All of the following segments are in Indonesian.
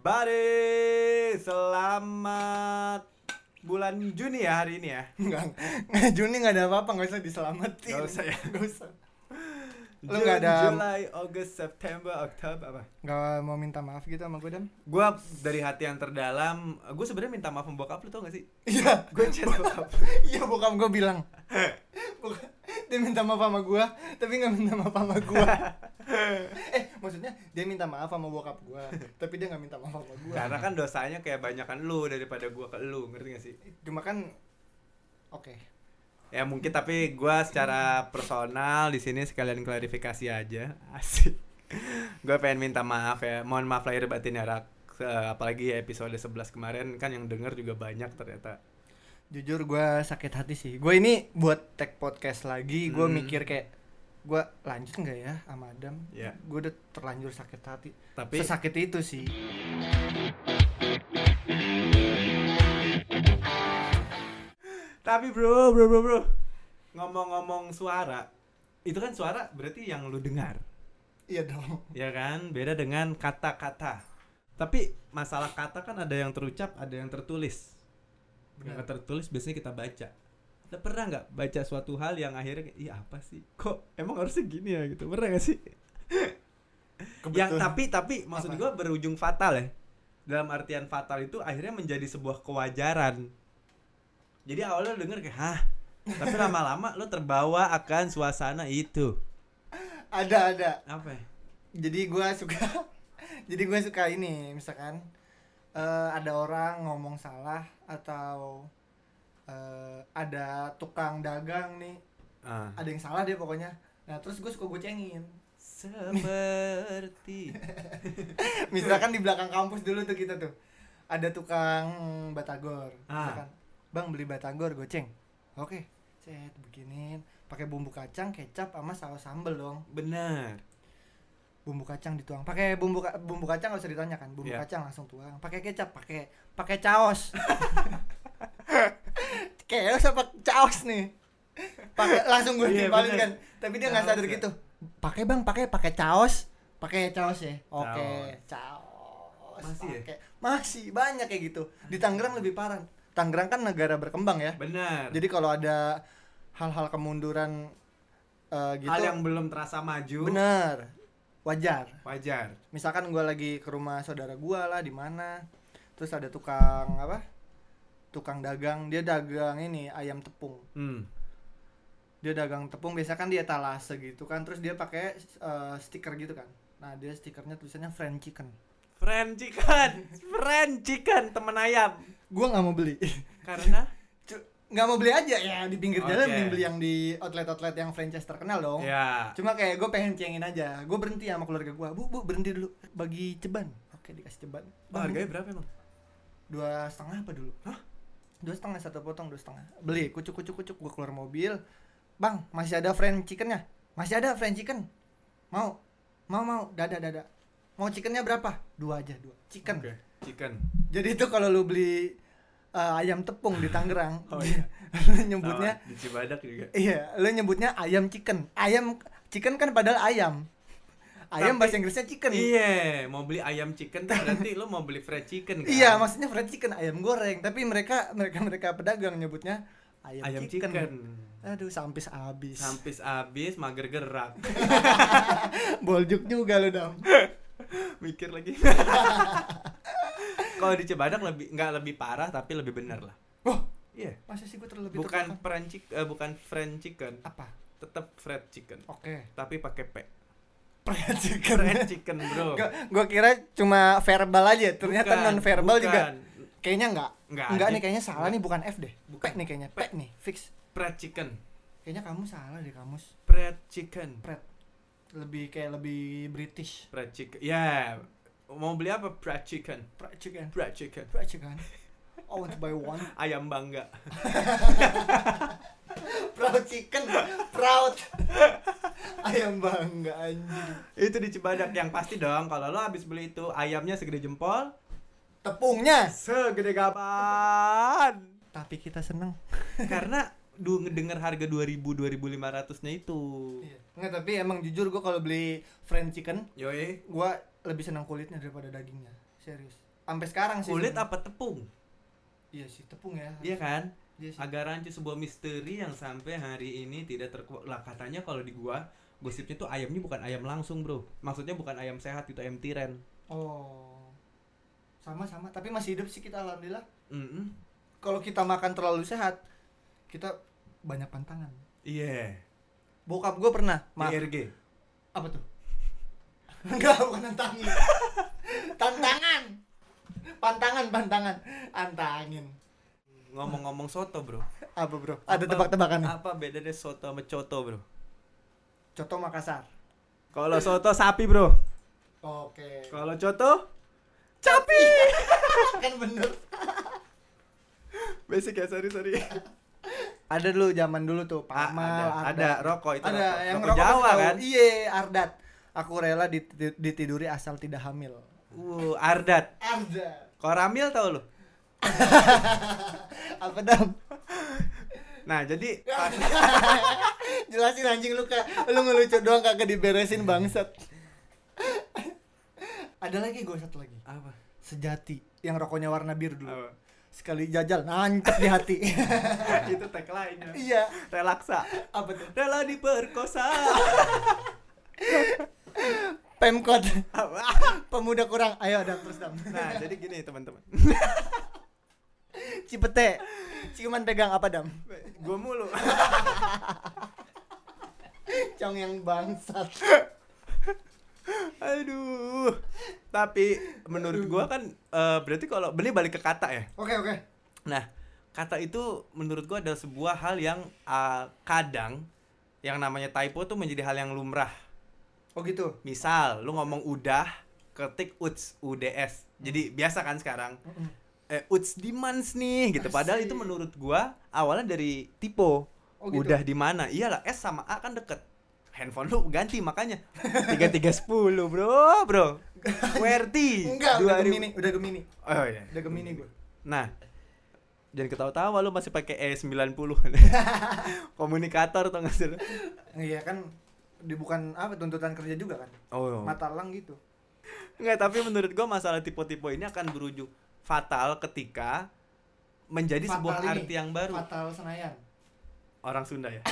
everybody. Selamat bulan Juni ya hari ini ya. Enggak, enggak Juni enggak ada apa-apa, enggak usah diselamatin. Nggak usah ya. Enggak usah. Lu June, ada- July, August, September, Oktober apa? Enggak mau minta maaf gitu sama gue, Dam. Gua dari hati yang terdalam, gue sebenarnya minta maaf sama bokap lu tau gak sih? Iya, Gue chat bokap. iya bokap gue bilang. Dia minta maaf sama gue, tapi nggak minta maaf sama gue. eh, maksudnya dia minta maaf sama bokap gue, tapi dia nggak minta maaf sama gue. Karena kan dosanya kayak banyakan lu daripada gua ke lu, ngerti gak sih? Cuma kan, oke. Ya mungkin tapi gua secara personal di sini sekalian klarifikasi aja. Asik. Gua pengen minta maaf ya. Mohon maaf lahir batin ya Rak. Apalagi episode 11 kemarin kan yang denger juga banyak ternyata. Jujur gue sakit hati sih. Gue ini buat tag podcast lagi, gue Hmm. mikir kayak gue lanjut nggak ya sama Adam? Ya. Gue udah terlanjur sakit hati. Tapi Sesakit itu sih. Tapi bro, bro, bro, bro. Ngomong-ngomong suara, itu kan suara berarti yang lu dengar. Iya dong. ya kan? Beda dengan kata-kata. Tapi masalah kata kan ada yang terucap ada yang tertulis. Yang Benar. tertulis biasanya kita baca. Lo pernah nggak baca suatu hal yang akhirnya iya apa sih? Kok emang harusnya gini ya? Gitu. Pernah gak sih? Yang Kebetulan. tapi tapi maksud gua berujung fatal ya. Dalam artian fatal itu akhirnya menjadi sebuah kewajaran jadi awalnya lo denger kayak hah tapi lama-lama lo terbawa akan suasana itu ada ada. apa ya? Jadi gue suka. jadi gue suka ini, misalkan eh, ada orang ngomong salah atau eh, ada tukang dagang nih, Ah. ada yang salah dia pokoknya. Nah terus gue suka gocengin. Seperti misalkan di belakang kampus dulu tuh kita tuh ada tukang batagor Ah. misalkan bang beli batagor goceng. Oke. Cet bikinin pakai bumbu kacang kecap sama saus sambel dong. Benar. bumbu kacang dituang. Pakai bumbu ka- bumbu kacang nggak usah ditanyakan bumbu Iya. kacang langsung tuang. Pakai kecap pakai pakai caos. Chaos apa caos nih? Pakai langsung gue Iya, timbalin bener. kan? Tapi dia nggak sadar ya. gitu. Pakai bang pakai pakai caos. Pakai caos ya? Oke Caos. caos. Masih ya? pakai. Masih banyak kayak gitu. Di Tangerang lebih parah Tangerang kan negara berkembang ya. Benar. jadi kalau ada hal-hal kemunduran eh, gitu Hal yang belum terasa maju. Bener wajar. Wajar. misalkan gue lagi ke rumah saudara gue lah di mana. Terus ada tukang apa? Tukang dagang. Dia dagang ini ayam tepung. Hmm. dia dagang tepung biasa kan dia talase gitu kan. Terus dia pakai eh, stiker gitu kan. Nah dia stikernya tulisannya friend chicken. Friend chicken, friend chicken temen ayam. Gue nggak mau beli. Karena? Nggak mau beli aja. Ya di pinggir Oke. jalan mending beli yang di outlet-outlet yang franchise terkenal dong. Ya cuma kayak gue pengen cengin aja. Gue berhenti sama keluarga gue bu bu berhenti dulu. Bagi ceban. Oke dikasih ceban. Oh, Bang, harganya berapa emang? dua setengah apa dulu? Hah? dua setengah satu potong dua setengah. Beli kucuk kucuk kucuk gue keluar mobil. Bang masih ada friend chickennya? Masih ada friend chicken? Mau? Mau mau. Dada dada. Mau chickennya berapa? Dua aja dua. Chicken. Oke, chicken. jadi itu kalau lu beli eh, ayam tepung di Tangerang Oh, iya. lu nyebutnya Sama, di Cibadak juga. iya lu nyebutnya ayam chicken ayam chicken kan padahal ayam ayam Tapi- bahasa Inggrisnya chicken Iya, mau beli ayam chicken tuh berarti lo mau beli fried chicken kan? Iya, maksudnya fried chicken ayam goreng, tapi mereka mereka mereka pedagang nyebutnya ayam, ayam chicken. chicken. Aduh, sampis abis. Sampis abis mager gerak. Boljuk juga lu, Dam. Mikir lagi. Kalau di Cibadak lebih nggak lebih parah tapi lebih benar lah. Wah, Iya. masa sih gue terlebih Bukan terbelakang? fried chicken, eh, bukan fried chicken, apa? tetap fried chicken, Oke. tapi pakai P. Fried chicken. Fried chicken, Bro. Gua, gua kira cuma verbal aja, ternyata Bukan, non verbal juga. bukan. Kayaknya enggak. Enggak, Enggak nih kayaknya salah Enggak. nih bukan F deh. P Bukan. nih kayaknya. P, nih, fix. Fried chicken. Kayaknya kamu salah deh kamus. Fried chicken. Pret. Lebih kayak lebih British. Fried chicken. Ya. Mau beli apa? Fried chicken. Fried chicken. Fried chicken. Fried chicken. I want to buy one. Ayam bangga. Proud chicken. Proud. Ayam bangga anjing. itu di Cibadak yang pasti dong kalau lo habis beli itu ayamnya segede jempol, Tepungnya. segede gaban. Tapi kita seneng. Karena du ngedenger harga 2000 2500-nya itu. Enggak, tapi emang jujur gua kalau beli fried chicken, Yoi. gua lebih senang kulitnya daripada dagingnya. Serius. sampai sekarang sih kulit sebenarnya. apa tepung? Iya sih tepung ya. Iya kan? Iya sih. Agak rancu sebuah misteri yang sampai hari ini tidak terkuak lah katanya kalau di gua gosipnya tuh ayamnya bukan ayam langsung bro. Maksudnya bukan ayam sehat itu ayam tiren. Oh. Sama sama. Tapi masih hidup sih kita alhamdulillah. Mm-mm. kalau kita makan terlalu sehat kita banyak pantangan. Iya. Bokap gue pernah maaf IRG apa tuh enggak bukan tantangin tantangan. Pantangan pantangan. Antangin. Ngomong-ngomong soto bro. Apa bro? Ada tebak-tebakan apa bedanya soto sama coto bro? Coto Makassar. Kalau soto sapi bro. Oke. Kalau coto capi kan bener. Basic ya sorry sorry. Ada dulu zaman dulu tuh. Ah, Pamal ada, ada rokok itu ada rokok. yang Rokok rokok Jawa kan? Iya Ardat aku rela dit- ditiduri asal tidak hamil. Uh ardat. Ardat. Koramil tau lu? Apa dam? Nah jadi jelasin anjing lu kak. Lu ngelucu doang kagak diberesin bangsat. Ada lagi gue satu lagi. Apa? Sejati yang rokoknya warna biru dulu. Apa? Sekali jajal nancep di hati. Itu tagline-nya. Iya. Relaksa. Apa tuh? Rela diperkosa pemkot. Pemuda kurang. Ayo dam terus dam. Nah jadi gini teman-teman. Cipete. Ciuman pegang apa dam? Gue mulu. Cong yang bangsat. Aduh. Tapi menurut gua kan eh, berarti kalau beli balik ke kata ya? Oke oke. Nah kata itu menurut gua adalah sebuah hal yang eh, kadang yang namanya typo tuh menjadi hal yang lumrah oh gitu? Misal lu ngomong udah ketik uts uds. Jadi biasa kan sekarang? Eh uts dimans nih gitu. Padahal itu menurut gua awalnya dari typo Oh, gitu? udah di mana? Iyalah S sama A kan deket. Handphone lu ganti makanya. tiga tiga sepuluh bro bro. QWERTY enggak udah 2000. gemini udah gemini. Oh iya. Udah gemini gue nah jangan ketawa-tawa lu masih pakai E E90 komunikator atau nggak sih iya kan di bukan apa tuntutan kerja juga kan oh mata lang gitu Enggak, tapi menurut gua masalah tipe-tipe ini akan berujung fatal ketika menjadi Fatal sebuah ini, arti yang baru. fatal senayan Orang Sunda ya.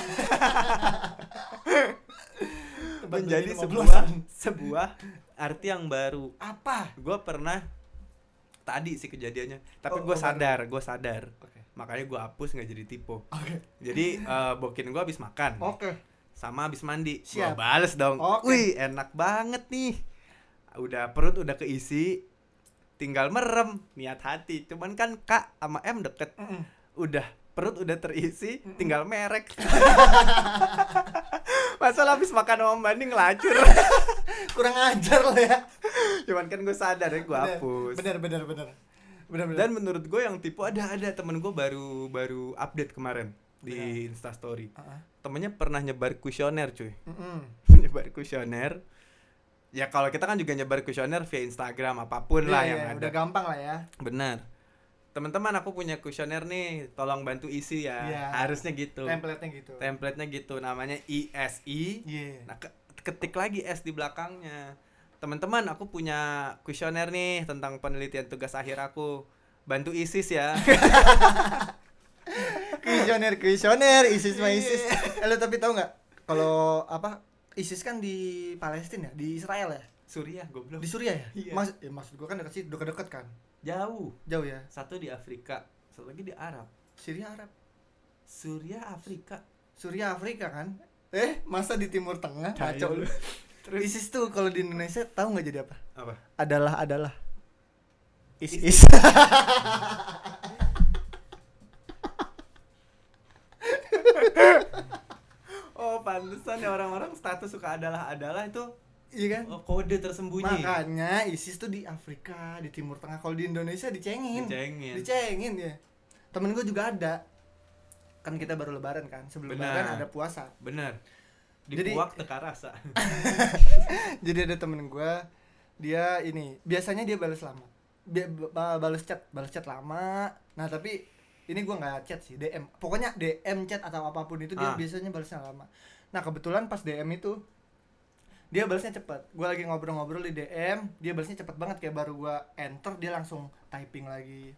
Menjadi sebuah 15-an. sebuah arti yang baru. apa Gua pernah tadi sih kejadiannya, tapi Oh, gua oh, sadar, gua sadar. oke Makanya gua hapus nggak jadi tipe. oke Jadi eh, bokin gua habis makan. oke sama habis mandi. Siap. gua bales dong. Oke. wih enak banget nih. Udah perut udah keisi tinggal merem. Niat hati. Cuman kan kak sama M deket. Mm-mm. udah perut udah terisi tinggal merek. Masalah habis makan sama mandi ngelacur. Kurang ajar lo ya. Cuman kan gue sadar ya gue hapus. Bener bener bener. Bener bener. Dan menurut gue yang tipe ada ada temen gue baru baru update kemarin di instastory Ah, ah. Temennya pernah nyebar kuesioner cuy. Mm-mm. nyebar kuesioner. Ya kalau kita kan juga nyebar kuesioner via Instagram apa pun lah Iya, yang iya, ada. udah gampang lah ya. Benar teman-teman aku punya kuesioner nih tolong bantu isi ya. Iya. harusnya gitu. Template-nya gitu. Templatenya gitu namanya ISI iya. Nah ke- ketik lagi S di belakangnya. Teman-teman aku punya kuesioner nih tentang penelitian tugas akhir aku. Bantu ISIS ya kuesioner kuesioner ISIS mah ISIS. Iya. eh, lo tapi tahu nggak kalau apa ISIS kan di Palestina ya di Israel ya? Suriah goblok. Di Suriah ya? Iya. Mas, ya maksud gua kan dekat sih dekat-dekat kan? Jauh. Jauh ya? Satu di Afrika satu lagi di Arab. Syria Arab. Suriah Afrika. Suriah Afrika kan? Eh masa di Timur Tengah? Kacau lu. lu. Terus? ISIS tuh kalau di Indonesia tahu nggak jadi apa? Apa? adalah adalah. Is Is- is Oh, pantesan ya orang-orang status suka adalah-adalah itu iya kan oh, kode tersembunyi. makanya ISIS tuh di Afrika di Timur Tengah kalau di Indonesia dicengin Dicengin. dicengin ya temen gue juga ada kan kita baru lebaran kan sebelum Benar. lebaran ada puasa Bener. Jadi- Dipuak teka rasa. jadi ada temen gue dia ini biasanya dia balas lama balas chat balas chat lama nah tapi ini gue nggak chat sih DM pokoknya DM chat atau apa pun itu dia Ah. biasanya balasnya lama. Nah kebetulan pas DM itu dia balasnya cepet. Gue lagi ngobrol-ngobrol di DM dia balasnya cepet banget. Kayak baru gue enter dia langsung typing lagi.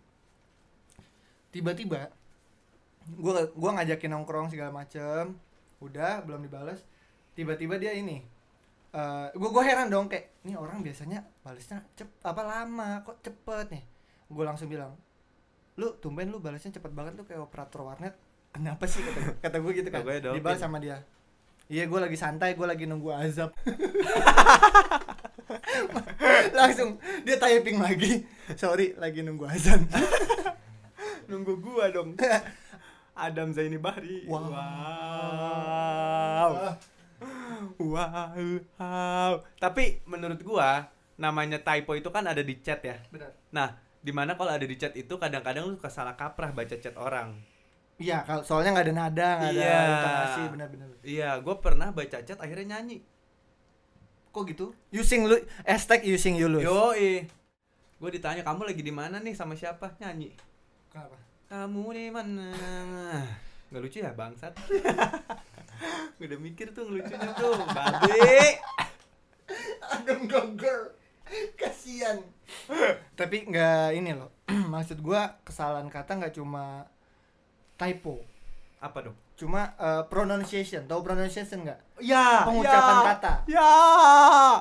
Tiba-tiba gue gua ngajakin nongkrong segala macem. Udah belum dibales. Tiba-tiba dia ini gue gue heran dong kayak ini orang biasanya balasnya cep apa lama. Kok cepet nih? Gue langsung bilang lu tumben lu balasnya cepet banget lu kayak operator warnet. Kenapa sih? Kata, kata gue gitu kan. Dibalas sama dia. Iya gue lagi santai gue lagi nunggu azab. Langsung dia typing lagi. Sorry lagi nunggu azan. Nunggu gua dong. Adam Zaini Bahri Wow. wow. Wow, wow. tapi menurut gua namanya typo itu kan ada di chat ya. Benar. Nah di mana kalau ada di chat itu kadang-kadang lu suka salah kaprah baca chat orang. Iya kalau soalnya nggak ada nada nggak ada Iya. intonasi benar-benar iya gua pernah baca chat akhirnya nyanyi. Kok gitu? Using lu hashtag using you lose. Yo gue ditanya kamu lagi di mana nih? Sama siapa? Nyanyi. Kenapa? Kamu di mana? Nggak lucu ya bangsat. Gua udah mikir tuh ngelucunya tuh. Babe. Adam Gogger kasian. Tapi nggak ini loh maksud gua kesalahan kata nggak cuma typo. Apa dong? Cuma eh, pronunciation. Tahu pronunciation nggak? Ya Pengucapan ya, kata. ya.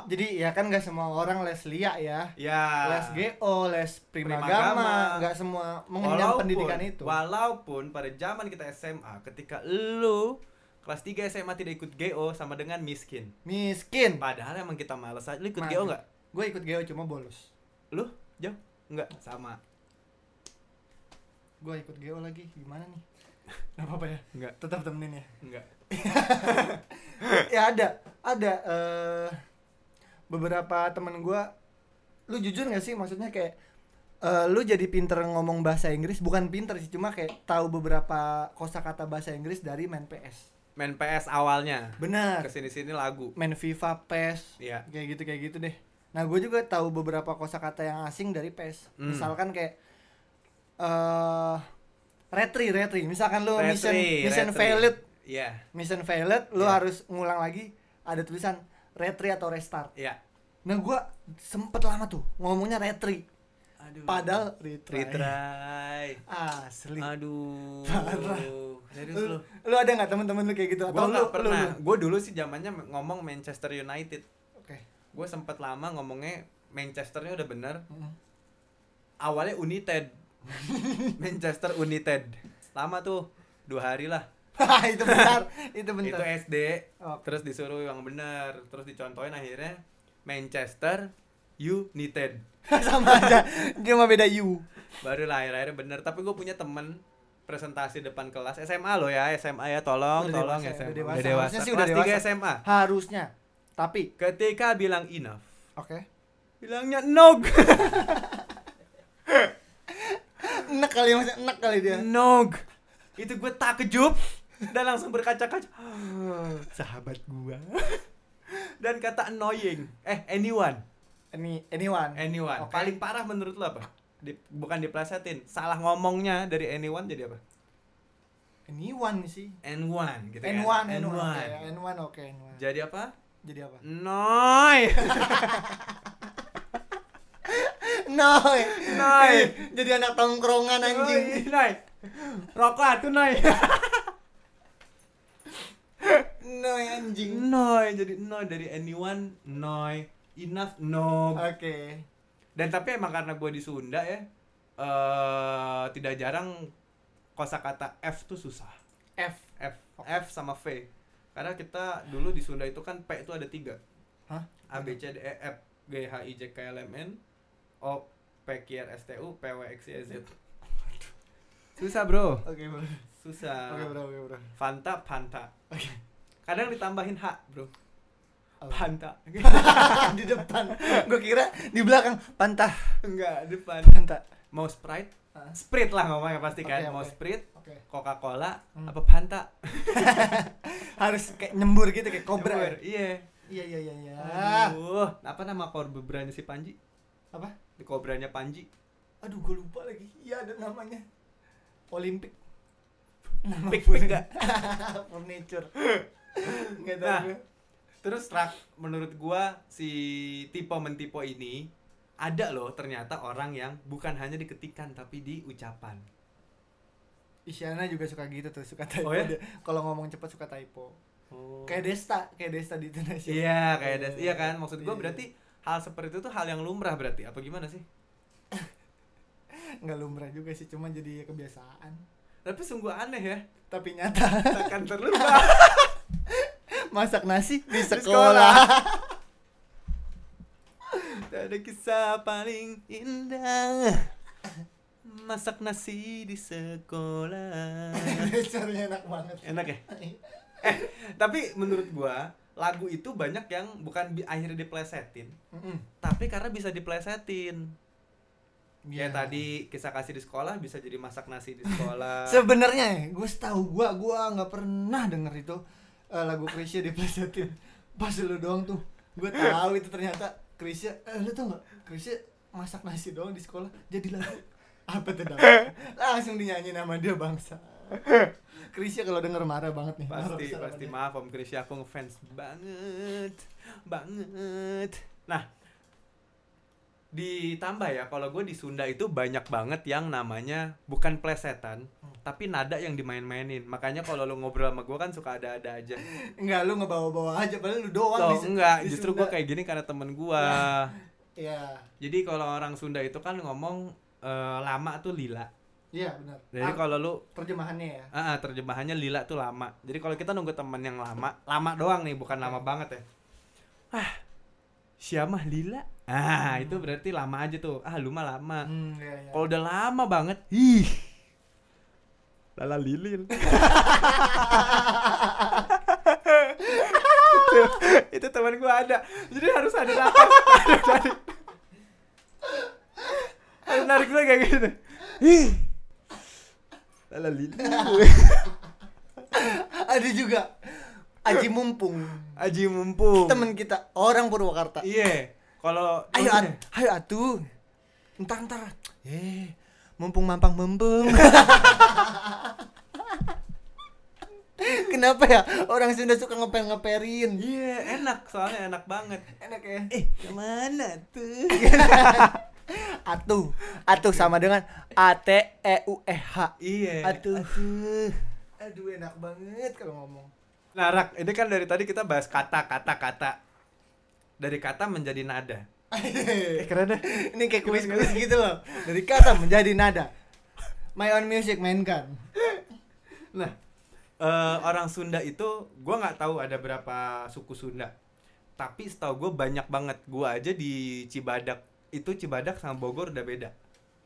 Jadi ya kan nggak semua orang les lia ya. Ya. Les GO les Primagama. nggak semua mengenyam pendidikan itu. walaupun pada zaman kita SMA ketika lu kelas 3 SMA tidak ikut GO sama dengan miskin. Miskin. Padahal emang kita males aja. Lu ikut Males. GO nggak gue ikut GO cuma bolos. Lu? Jauh? Nggak sama. Gue ikut GO lagi gimana nih? Gak apa-apa ya? Nggak tetap temenin ya? Nggak ya ada. Ada eh beberapa temen gua. Lu jujur gak sih? Maksudnya kayak eh, lu jadi pinter ngomong bahasa Inggris? Bukan pinter sih cuma kayak tahu beberapa kosakata bahasa Inggris dari main PS main PS awalnya? Benar. Ke sini sini lagu. Main FIFA PES Iya. kayak gitu kayak gitu deh nah gue juga tahu beberapa kosakata yang asing dari PES. Hmm. misalkan kayak eh retry retry misalkan lu mission mission failed. Iya. Mission failed lu Iya. harus ngulang lagi ada tulisan retry atau restart. Iya. Nah gua sempet lama tuh ngomongnya retry aduh. Padahal retry. Retry. Asli. Aduh. Parah. serius lu, lu. ada nggak temen-temen lu kayak gitu? Gue atau lu pernah lu- lu? gue dulu sih zamannya ngomong Manchester United gue sempet lama ngomongnya Manchesternya udah bener. Mm. awalnya United. Manchester United. Lama tuh dua hari lah. Itu benar itu itu benar SD Oke. terus disuruh yang bener. Terus dicontohin akhirnya Manchester United. Sama aja cuma beda you baru lah akhir-akhirnya bener. Tapi gue punya temen presentasi depan kelas SMA loh ya SMA ya. Tolong Udah tolong dewasa, SMA udah dewasa. Udah dewasa. Sih kelas udah 3 dewasa. SMA harusnya tapi ketika bilang enough. Oke. Bilangnya nog. Enak kali masih enak kali dia. Nog. Itu gue takjub dan langsung berkaca-kaca. Sahabat gua. Dan kata annoying. Eh anyone. Ini anyone. Anyone. Oke. paling parah menurut lo apa? Di, bukan diplesetin. Salah ngomongnya dari anyone jadi apa? Anyone sih. Anyone gitu N1 kan N1 N1. oke N1 oke N1 jadi apa jadi apa? Noy Noy Noy. jadi anak tongkrongan anjing. noy rokok tuh noy Noy anjing. Noy jadi noy dari anyone noy enough no oke. Dan tapi emang karena gue di Sunda ya eh tidak jarang kosakata F tuh susah. F. F. F sama V karena kita dulu di Sunda itu kan P itu ada tiga. Hah? A B C D E F. G H I J K L M N. O P Q R S T U P W X Y Z. Susah bro. Oke bro. Susah. Oke bro oke bro. Fanta Fanta oke. Kadang ditambahin H bro. Apa? Fanta di depan. Gue kira di belakang. Pantah. Enggak depan. Pantah mau Sprite Ah. Sprite lah ngomongnya pasti kan Oke, mau. Sprite oke Coca-Cola Hmm. apa Fanta harus kayak nyembur gitu kayak kobra ya? Nyebur, iya iya iya iya iya aduh apa nama kobranya si Panji apa di kobranya Panji aduh gue lupa lagi iya ada namanya Olimpik nama Pik pik enggak furniture nggak tahu Nah. gue. Terus rak menurut gua si tipe mentipo ini ada loh ternyata orang yang bukan hanya diketikan tapi di ucapan. Isyana juga suka gitu tuh, suka typo Oh ya? Kalau ngomong cepat suka typo. Oh. Kayak Desta, kayak Desta di Indonesia. Iya, kayak des. Iya kan? Maksud gua Iya. berarti hal seperti itu tuh hal yang lumrah berarti. Apa gimana sih? nggak lumrah juga sih, cuma jadi kebiasaan. Tapi sungguh aneh ya. Tapi nyata Takkan terlupa. masak nasi di sekolah. sekolah. Tak ada kisah paling indah Masak nasi di sekolah Caranya enak banget. Enak ya? Eh, tapi menurut gua Lagu itu banyak yang bukan bi- akhirnya diplesetin Mm-mm. Tapi karena bisa diplesetin Iya. Kayak tadi kisah kasih di sekolah bisa jadi masak nasi di sekolah Sebenarnya ya, gue tahu gua gua nggak pernah denger itu eh, lagu Krisya diplesetin. Pas lu doang tuh. Gue tahu itu ternyata Krisya, eh, lu tau nggak? Krisya masak nasi doang di sekolah jadi lagu. Apa tuh? Langsung dinyanyi nama dia bangsa. Krisya kalau denger marah banget nih. Pasti, pasti maaf Om Krisya aku ngefans banget Banget Nah Ditambah ya, kalau gue di Sunda itu banyak banget yang namanya bukan plesetan, Hmm. tapi nada yang dimain-mainin. Makanya kalau lu ngobrol sama gue kan suka ada-ada aja. Enggak, lu ngebawa-bawa aja padahal lu doang Loh, di- enggak, di justru gue kayak gini karena temen gue. Iya. Jadi kalau orang Sunda itu kan ngomong eh, lama tuh lila. Iya, benar. Jadi Ah, kalau lu terjemahannya ya. Ah, ah, terjemahannya lila tuh lama. Jadi kalau kita nunggu temen yang lama, lama doang nih, bukan lama banget ya. Ah, siamah lila. Ah, itu berarti lama aja tuh. Ah, lu mah lama. Hmm, iya, iya. Kalau udah lama banget, ih. Lala lilin. itu, itu teman gua ada. Jadi harus ada napas. Harus ada. Harus narik dulu kayak gitu. Ih. Lala lilin. Ada juga Aji Mumpung. Aji mumpung. Temen kita orang Purwakarta. Iya. Kalau Ayo, at, ayo atuh. Entar entar. Eh, mumpung mampang mumpung. Kenapa ya orang Sunda suka ngeper ngeperin? Iya, enak soalnya enak banget. Enak ya. Eh, ke mana tuh? Atuh, atuh sama dengan A T E U E H. iya. Atuh. Aduh. Aduh enak banget kalau ngomong. Nah, Rak, ini kan dari tadi kita bahas kata, kata, kata. Dari kata menjadi nada. Eh, keren deh. Ini kayak kuis-kuis gitu loh. Dari kata menjadi nada. My own music mainkan. Nah, eh, orang Sunda itu gua nggak tahu ada berapa suku Sunda. Tapi setahu gue banyak banget. Gua aja di Cibadak itu Cibadak sama Bogor udah beda.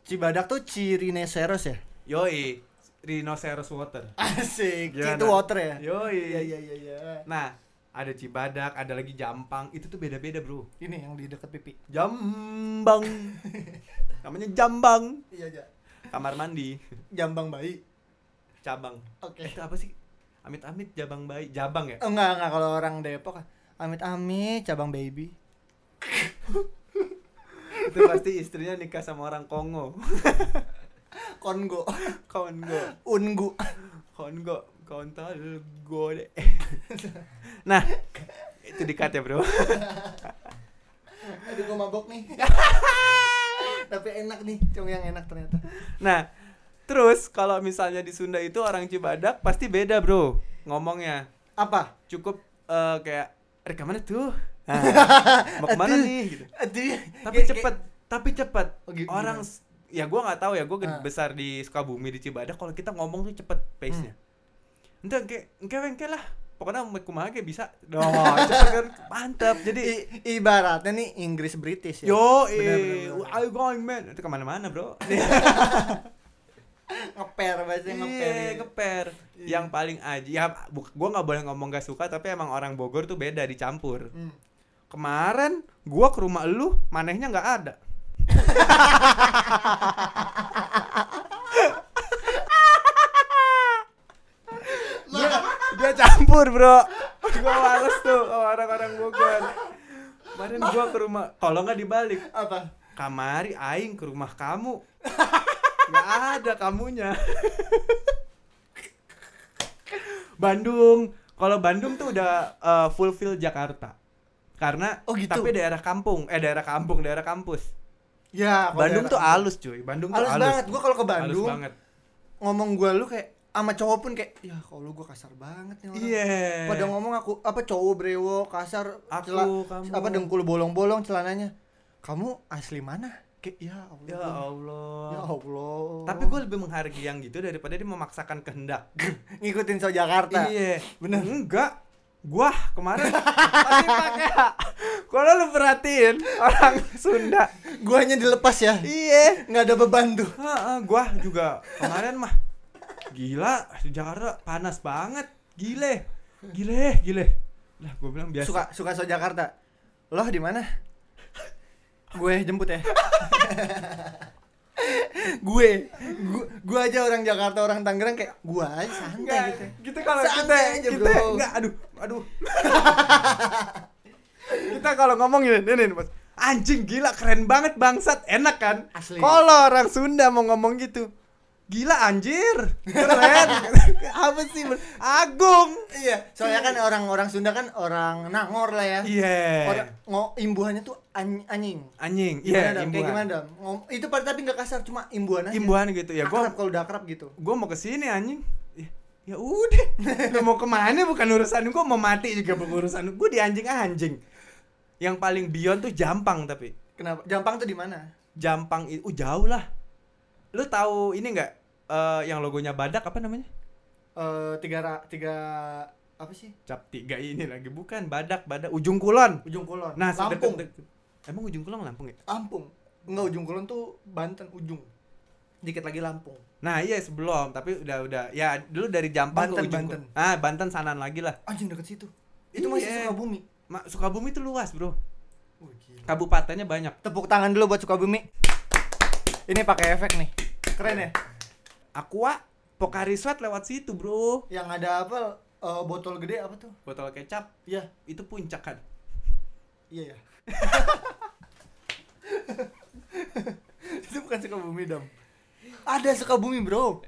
Cibadak tuh Cirineseros ya? Yoi, rhinoceros water. Asik. Gimana? Itu water ya? Yoi. Iya iya iya iya. Nah, ada Cibadak, ada lagi Jampang. Itu tuh beda-beda, Bro. Ini yang di dekat pipi. Jambang. Namanya Jambang. Iya iya. Kamar mandi, Jambang bayi. cabang. Oke. Itu apa sih? Amit-amit jabang bayi, jabang ya? Enggak enggak kalau orang Depok amit-amit cabang baby. Itu pasti istrinya nikah sama orang Kongo. Kongo. Kongo. Ungu. Kongo. Kontol gode. Nah, itu dikat ya, Bro. Aduh gua mabok nih. Tapi enak nih, cong yang enak ternyata. Nah, terus kalau misalnya di Sunda itu orang Cibadak pasti beda, Bro. Ngomongnya. Apa? Cukup eh, kayak rekamannya tuh. Nah, mau ke mana Aduh. nih gitu. Aduh. Tapi Kayak- cepet, tapi cepet. Oh, gi- Orang ya gua nggak tahu ya, gua Ah. besar di Sukabumi di Cibadak kalau kita ngomong tuh cepet pace-nya. Hmm. Entah kayak engke engke lah. Pokoknya mau kumaha ge bisa. Doh, cepet kan mantap. Jadi I- ibaratnya nih Inggris British ya. yo Bener, bener, eh bener. I going man. Itu ke mana-mana, Bro. ngeper bahasanya ngeper. Iya, ngeper. Iya. Yang paling aja ya gua nggak boleh ngomong gak suka tapi emang orang Bogor tuh beda dicampur. Hmm. Kemarin gua ke rumah lu, manehnya nggak ada. dia, dia campur bro gua males tuh sama orang-orang Bogor kemarin gua ke rumah kalau nggak dibalik Apa? kamari aing ke rumah kamu nggak ada kamunya Bandung Kalau Bandung tuh udah uh, fulfill Jakarta. Karena Oh, gitu. tapi daerah kampung, eh daerah kampung, daerah kampus. Ya, Bandung daerah tuh halus cuy. Bandung tuh Halus halus. banget. Gua kalau ke Halus Bandung banget. ngomong gua lu kayak sama cowok pun kayak ya kalau gua kasar banget nih orang. Iya. Pada ngomong aku apa cowok brewo kasar Aku, cela- kamu. apa dengkul bolong-bolong celananya. Kamu asli mana? Kayak ya Allah. Ya Allah. Ya Allah. Tapi gue lebih menghargai yang gitu daripada dia memaksakan kehendak. ngikutin so Jakarta. Iya. Bener. Enggak. Gua kemarin pakai. Kalau lu perhatiin orang Sunda. Guanya dilepas ya. Iya. Nggak ada beban tuh. Heeh, gua juga kemarin mah gila di Jakarta panas banget. Gile. Gile, gile. Lah gua bilang biasa. Suka suka so Jakarta. Loh di mana? Gue jemput ya. gue, gue, gue aja orang Jakarta, orang Tangerang kayak gue aja santai Enggak, gitu. kita kalau kita aja, kita bro. enggak aduh, aduh. kita kalau ngomong gini, nih, nih, Mas. Anjing gila keren banget bangsat, enak kan? Asli. Kalau orang Sunda mau ngomong gitu, gila anjir, keren. Apa sih? Agung. Iya, soalnya kan orang-orang Sunda kan orang Nangor lah ya. Iya. Orang ngo imbuhannya tuh an- anjing. Anjing. Iya? Kayak imbuhan. gimana, Dam? Ngom- itu pada tapi nggak kasar, cuma imbuhan aja. Imbuhan gitu ya. Akrab kalau udah akrab gitu. gua mau ke sini anjing. Ya, Ya udah, lu mau ke mana bukan urusan gua mau mati juga bukan urusan gua di anjing-anjing. Yang paling beyond tuh Jampang tapi. Kenapa? Jampang tuh di mana? Jampang itu uh, jauh lah. Lu tahu ini nggak eh, yang logonya badak apa namanya? Eh tiga ra- tiga apa sih? Cap tiga ini lagi bukan badak badak ujung kulon. Ujung Kulon. Nah, Lampung. sedekat- Emang ujung kulon Lampung ya? Lampung. Enggak Ujung Kulon tuh Banten ujung. Dikit lagi Lampung. Nah iya sebelum tapi udah udah ya dulu dari Jampang Banten, ke ujung Banten. Kulon. Ah Banten sanan lagi lah. Anjing deket situ. Itu masih Iya. Sukabumi. Ma, Sukabumi itu luas bro. Gila. Kabupatennya banyak. Tepuk tangan dulu buat Sukabumi. Ini pakai efek nih. Keren ya? Aqua Pocari Sweat lewat situ bro. Yang ada apa? eh, botol gede apa tuh? Botol kecap Iya. itu puncak kan. Iya ya. itu bukan Sukabumi dong. Ada Sukabumi bro.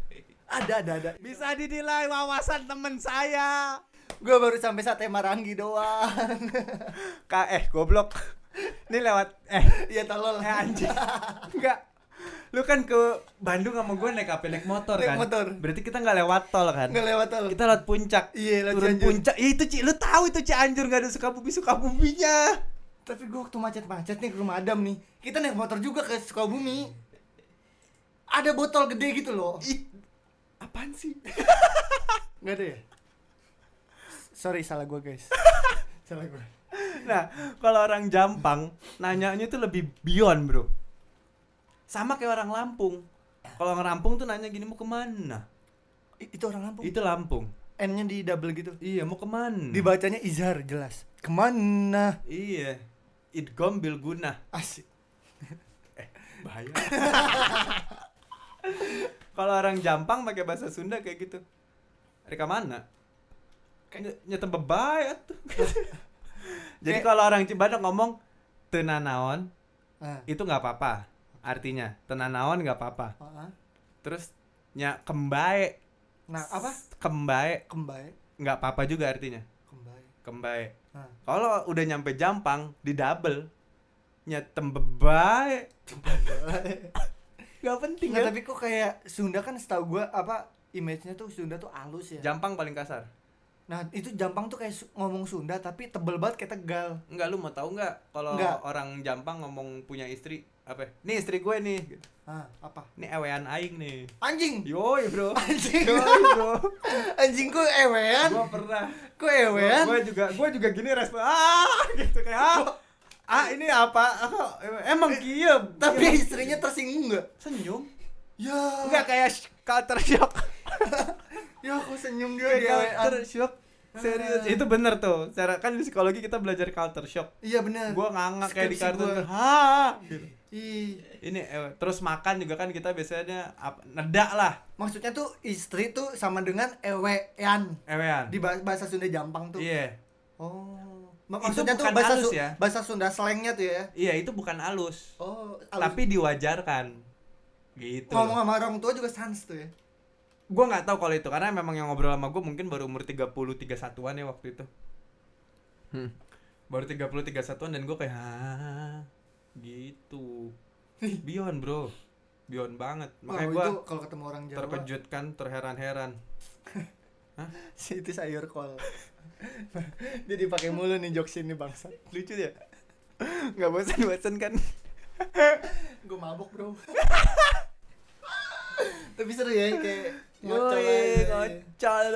Ada ada ada. Bisa dinilai wawasan temen saya. Gue baru sampai sate Marangi doang. Ka eh goblok. Ini lewat eh Iya tolol. eh anjing. Enggak. Lu kan ke Bandung sama gue naik apa? Naik motor Naik kan? motor. Berarti kita nggak lewat tol kan? Nggak lewat tol. Kita lewat puncak. Iya, lewat Turun Cianjur. puncak. Ih, itu Ci, lu tahu itu Cianjur nggak ada Sukabumi Sukabuminya. Tapi gue waktu macet-macet nih ke rumah Adam nih, kita naik motor juga ke Sukabumi. Ada botol gede gitu loh. Ih, apaan sih? Nggak ada ya? Sorry, salah gue guys. salah gue. Nah, kalau orang Jampang nanyanya tuh lebih beyond, Bro. Sama kayak orang Lampung. Kalau orang Lampung tuh nanya gini mau ke mana? I- Itu orang Lampung. Itu Lampung. N-nya di double gitu. Iya, mau ke mana? Dibacanya Izhar jelas. Ke mana? Iya. Idgom Bilguna. Asik. Bahaya. Kalau orang Jampang pakai bahasa Sunda kayak gitu. Mereka mana? Kayak nyata bebay tuh. Jadi kalau orang Cibadak ngomong tenanaon Ah. itu nggak apa-apa. Artinya tenanaon nggak apa-apa. ah. Terus nya kembae Nah, apa? kembae Kembai. nggak apa-apa juga artinya. Kembai. Kembae. Ah. Kalau udah nyampe Jampang di double nya tembebae nggak penting Nggak, ya. tapi kok kayak Sunda kan setahu gua apa image-nya tuh Sunda tuh halus ya. Jampang paling kasar. Nah, itu Jampang tuh kayak su- ngomong Sunda tapi tebel banget kayak Tegal. Enggak lu mau tahu nggak kalau orang Jampang ngomong punya istri apa? ya? Nih istri gue nih. gitu. Ah, apa? Nih ewean aing nih. Anjing. Yoi, Bro. Anjing. Yoi, Bro. Anjing kok ewean? Gua pernah. Kok ewean? Gue juga gue juga gini respon. Ah, gitu kayak ah. Ah, ini apa? Ah, emang kieu. Tapi Kieu. istrinya tersinggung nggak? senyum. Ya. Enggak kayak culture shock. Ya aku senyum dia Kayak culture shock. Serius. Ah. Itu bener tuh. Cara kan di psikologi kita belajar culture shock. Iya benar. Gua ngangak kayak di kartun. Ha. Gitu. Ih. Ini eh, terus makan juga kan kita biasanya apa, nedak lah. Maksudnya tuh istri tuh sama dengan ewean. Ewean. Di bah- bahasa Sunda Jampang tuh. Iya. Oh. Ma- Itu Maksudnya tuh bahasa halus ya. bahasa Sunda slangnya tuh ya. Iya, itu bukan halus. Oh, Tapi diwajarkan. Gitu. ngomong sama orang tua juga sans tuh ya. Gua nggak tahu kalau itu karena memang yang ngobrol sama gue mungkin baru umur 30 31-an ya waktu itu. Hmm. Baru 30 31-an dan gue kayak "Hah?" Gitu. Beyond, Bro. Beyond banget. Makanya gua kalau ketemu orang Jawa terkejut kan, terheran-heran. itu sayur kol. Dia dipakai mulu nih jokes ini bangsa. Lucu ya? Nggak bosan-bosan kan? Gue mabok, Bro. Tapi seru ya kayak ngocol ngocol.